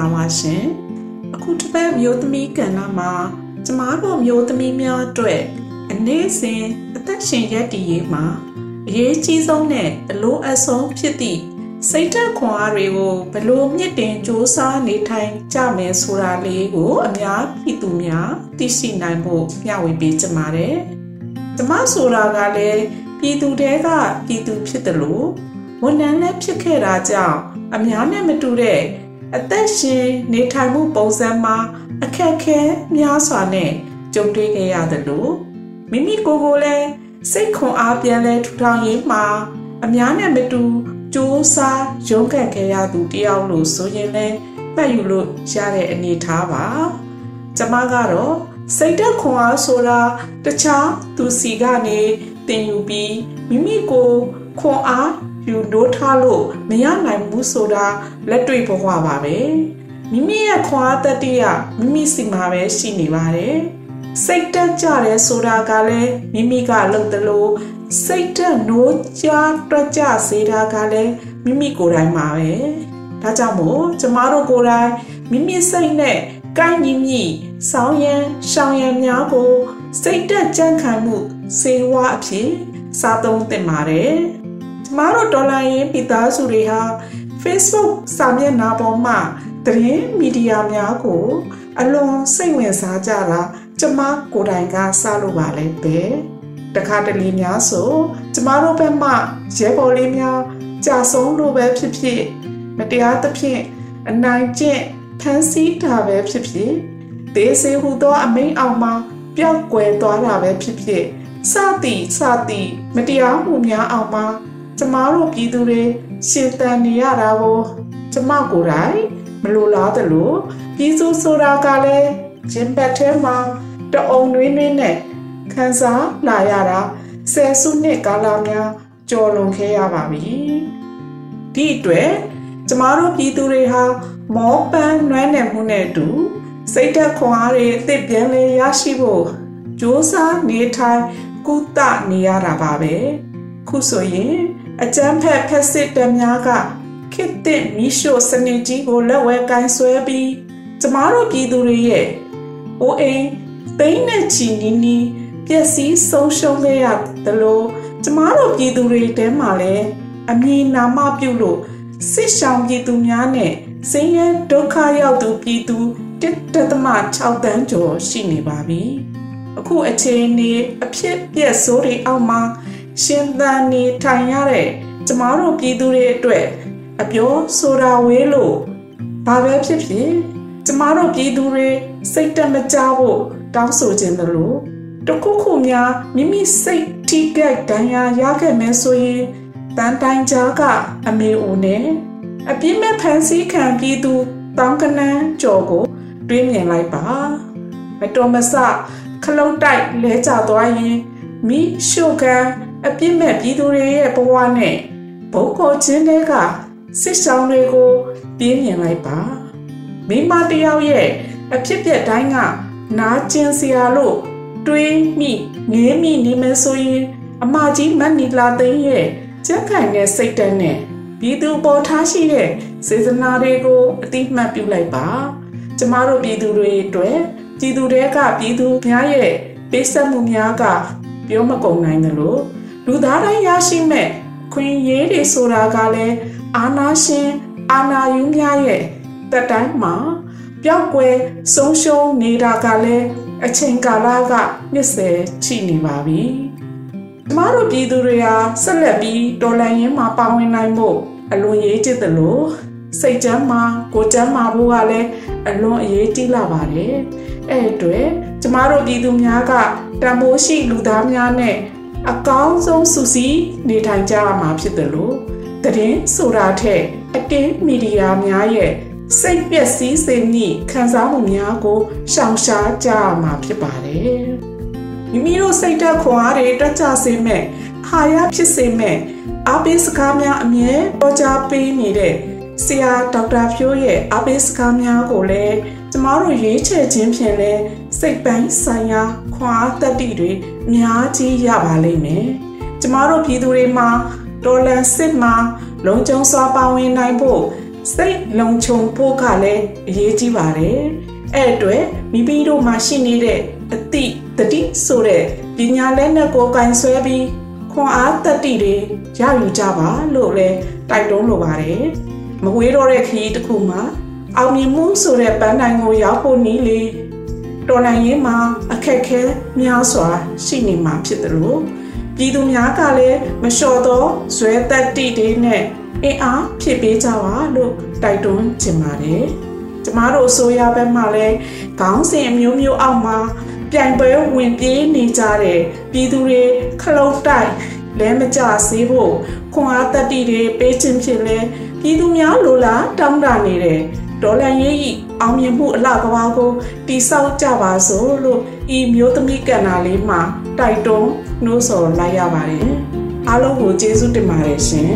္ဂလာပါရှင်အခုတစ်ပတ်မျိုးသမီးကဏ္ဍမှာကျမတို့မျိုးသမီးများအတွက်အနည်းစဉ်အသက်ရှင်ရည်တည်ရေးမှာအရေးကြီးဆုံးနဲ့အလိုအဆုံးဖြစ်သည့်စိတ်ဓာတ်ခွန်အားတွေကိုဘလို့မြင့်တင်စ조사နေထိုင်ကြမယ်ဆိုတာလေးကိုအများပြည်သူများသိရှိနိုင်ဖို့မျှဝေပေးကြပါတယ်။ကျမဆိုတာကလည်းပြည်သူတဲကပြည်သူဖြစ်တယ်လို့ဝန်ထမ်းလည်းဖြစ်ခဲ့တာကြောင့်အများနဲ့မတူတဲ့ အသက်ရှင်နေထိုင်မှုပုံစံမှာအခက်အခဲများစွာနဲ့ကြုံတွေ့ခဲ့ရတယ်လို့မိမိကိုယ်ကိုလည်းစိတ်ခွန်အားပြန်လဲထူထောင်ရေးမှာအများနဲ့မတူစူးစားရုန်းကန်ခဲ့ရသူတယောက်လို့ဆိုရင်လည်းမှတ်ယူလို့ရတဲ့အနေထားပါကျမကတော့စိတ်သက်ခွန်အားဆိုတာတခြားသူစီကနေတင်ယူပြီးမိမိကိုခွန်အား ယူနိုးထားလို့မရနိုင်ဘူးဆိုတာလက်တွေ့ဘဝပါပဲမိမိရဲ့ခွန်အားတတိယမိမိစီမှာပဲရှိနေပါတယ်စိတ်တက်ကြတယ်ဆိုတာကလည်းမိမိကလုပ်တယ်လို့စိတ်တက်နိုးကြတွက်ကြစေတာကလည်းမိမိကိုယ်တိုင်ပါပဲဒါကြောင့်မို့ကျမတို့ကိုယ်တိုင်မိမိစိတ်နဲ့ကိုင်းညီညီဆောင်းရန်ရှောင်းရန်များကို စိတ်တက်ကြံ့ခံမှုစေဝါအဖြစ်စားသုံးသင့်ပါတယ် ကျမတို့ဒေါ်လာရင်းပိသားစုတွေဟာ Facebook စာမျက်နှာပေါ်မှာသတင်းမီဒီယာများကို အလွန်စိတ်ဝင်စားကြတာကျမကိုယ်တိုင်ကစလို့ပါလဲပဲတခါတလေများဆိုကျမတို့ဘက်မှရဲဘော်လေးများကြာဆုံးလို့ပဲဖြစ်ဖြစ်မတရားသဖြင့်အနိုင်ကျင့်ဖန်ဆီးတာပဲဖြစ်ဖြစ်ဒေစေဟူသောအမိန်အောင်မှာပျောက်ကွယ်သွားတာပဲဖြစ်ဖြစ်စသည်စသည်မတရားမှုများအောင်မှာ ကျမတို့ပြည်သူတွေရှင်သန်နေရတာကိုကျမကိုယ်တိုင်မလိုလားသလိုပြည်သူဆိုတာကလည်းဂျင်ဘတ်ထဲမှာတအုံတွင်းတွင်းနဲ့ခံစားလာရတာဆယ်စုနှစ်ကာလများကျော်လွန်ခဲ့ရပါပြီဒီအတွက်ကျမတို့ပြည်သူတွေဟာမောပန်းနွမ်းနယ်မှုနဲ့အတူစိတ်သက်ခွန်အားတွေအသစ်ပြန်လဲရရှိဖို့ကြိုးစားနေထိုင်ကုသနေရတာပါပဲခုဆိုရင် အကျန်းဖက်ဖက်စစ်တများကခေတ်သစ်မီးရှို့စနစ်ကြီးကိုလက်ဝဲကင်ဆွဲပြီးကျမတို့ပြည်သူတွေရဲ့အိုးအိမ်သိန်းနဲ့ချီနီးနီးပျက်စီးဆုံးရှုံးခဲ့ရတယ်လို့ကျမတို့ပြည်သူတွေတဲမှာလည်းအမည်နာမပြုလို့စစ်ဆောင်ပြည်သူများနဲ့စင်းရဲဒုက္ခရောက်သူပြည်သူ1.6တန်းကျော်ရှိနေပါပြီအခုအချိန်นี้အဖြစ်ပြက်ဆိုးတွေအောက်မှာ ရှင်သန်နေထိုင်ရတဲ့ကျမတို့ပြည်သူတွေအတွက်အပြောဆိုတာဝေးလို့ဘာပဲဖြစ်ဖြစ်ကျမတို့ပြည်သူတွေစိတ်တက်မကြဖို့တောင်းဆိုခြင်းလို့တခုခုများမိမိစိတ်ထိခိုက်ဒဏ်ရာရခဲ့မယ်ဆိုရင်တန်တိုင်ကြားကအမေဦးနဲ့အပြစ်မဲ့ဖန်ဆီးခံပြည်သူတောင်းကနန်းကြော်ကိုတွေးမြင်လိုက်ပါမတော်မဆခလုတ်တိုက်လဲကျသွားရင်မိရှုကန် အပြစ်မဲ့ပြည်သူတွေရဲ့ဘဝနဲ့ဘုံကိုချင်းတွေကစစ်ဆောင်တွေကိုပြင်းမြင်လိုက်ပါမိမတယောက်ရဲ့အဖြစ်ပြက်တိုင်းကနာကျင်စရာလို့တွေးမိငေးမိနေမယ်ဆိုရင်အမကြီးမတ်နီလာသိန်းရဲ့ကြက်ခိုင်တဲ့စိတ်ဓာတ်နဲ့ပြည်သူပေါ်ထားရှိတဲ့စေစနာတွေကိုအတိမတ်ပြုလိုက်ပါကျမတို့ပြည်သူတွေအတွက်ပြည်သူတွေကပြည်သူများရဲ့ပေးဆက်မှုများကပြောမကုန်နိုင်တယ်လို့ လူသားတိုင်းရရှိမဲ့ခွင့်ရေးတွေဆိုတာကလည်းအာနာရှင်အာနာယူများရဲ့တက်တိုင်းမှာပျောက်ကွယ်ဆုံးရှုံးနေတာကလည်းအချိန်ကာလက20ချိနေပါပြီ။ကျမတို့ပြည်သူတွေဟာဆက်လက်ပြီးတော်လှန်ရေးမှာပါဝင်နိုင်ဖို့အလွန်ရေးကြည့်တယ်လို့စိတ်ချမ်းမှာကိုယ်ချမ်းမှာဖို့ကလည်းအလွန်အရေးကြီးလာပါတယ်။အဲ့အတွက်ကျမတို့ပြည်သူများကတံမိုးရှိလူသားများနဲ့ အကောင်းဆုံးစုစည်းနေထိုင်ကြရမှာဖြစ်တယ်လို့တရင်ဆိုတာထက်အတင်းမီဒီယာများရဲ့စိတ်ပျက်စီးစေမည့်ခံစားမှုများကိုရှောင်ရှားကြရမှာဖြစ်ပါတယ်။မိမိတို့စိတ်ဓာတ်ခွန်အားတွေတက်ကြစေမဲ့ဟာရဖြစ်စေမဲ့အားပေးစကားများအမြဲပေါ်ကြားပေးနေတဲ့ဆရာဒေါက်တာဖြိုးရဲ့အားပေးစကားများကိုလည်းကျမတို့ရွေးချယ်ခြင်းဖြင့်လဲ စိတ်ပိုင်းဆိုင်ရာခွန်အားတက်တီတွေအများကြီးရပါလိမ့်မယ်။ကျမတို့ပြည်သူတွေမှာတော်လန်စစ်မှာလုံခြုံစွာပါဝင်နိုင်ဖို့စိတ်လုံခြုံဖို့ကလည်းအရေးကြီးပါတယ်အဲ့အတွက်မိမိတို့မှာရှိနေတဲ့အတိတတိဆိုတဲ့ပညာလက်နဲ့ကိုယ်ကင်ဆွဲပြီးခွန်အားတတိတွေရယူကြပါလို့လည်းတိုက်တွန်းလိုပါတယ်မဝေးတော့တဲ့ခရီးတစ်ခုမှာအောင်မြင်မှုဆိုတဲ့ပန်းတိုင်ကိုရောက်ဖို့နည်းလေ တော်လိုင်းရေးမှာအခက်ခဲများစွာရှိနေမှာဖြစ်တယ်လို့ပြည်သူများကလည်းမလျှော်သောဇွဲတက်တိတွေနဲ့အင်အားဖြစ်ပေးကြပါလို့တိုက်တွန်းချင်ပါတယ်။ကျမတို့အစိုးရဘက်မှလည်းခေါင်းစဉ်အမျိုးမျိုးအောက်မှာပြိုင်ပွဲဝင်ပြေးနေကြတဲ့ပြည်သူတွေခလုတ်တိုက်လဲမကြစေဖို့ခွန်အားတက်တိတွေပေးခြင်းဖြစ်လဲပြည်သူများလိုလားတောင်းတနေတဲ့ ဒေါ်လာရေးဤအောင်မြင်မှုအလှကဘာကိုတိဆောက်ကြပါစို့လို့ဤမျိုးသမီးကဏ္ဍလေးမှာတိုက်တွန်းနှိုးဆော်လိုက်ရပါတယ်အားလုံးကိုကျေးဇူးတင်ပါတယ်ရှင်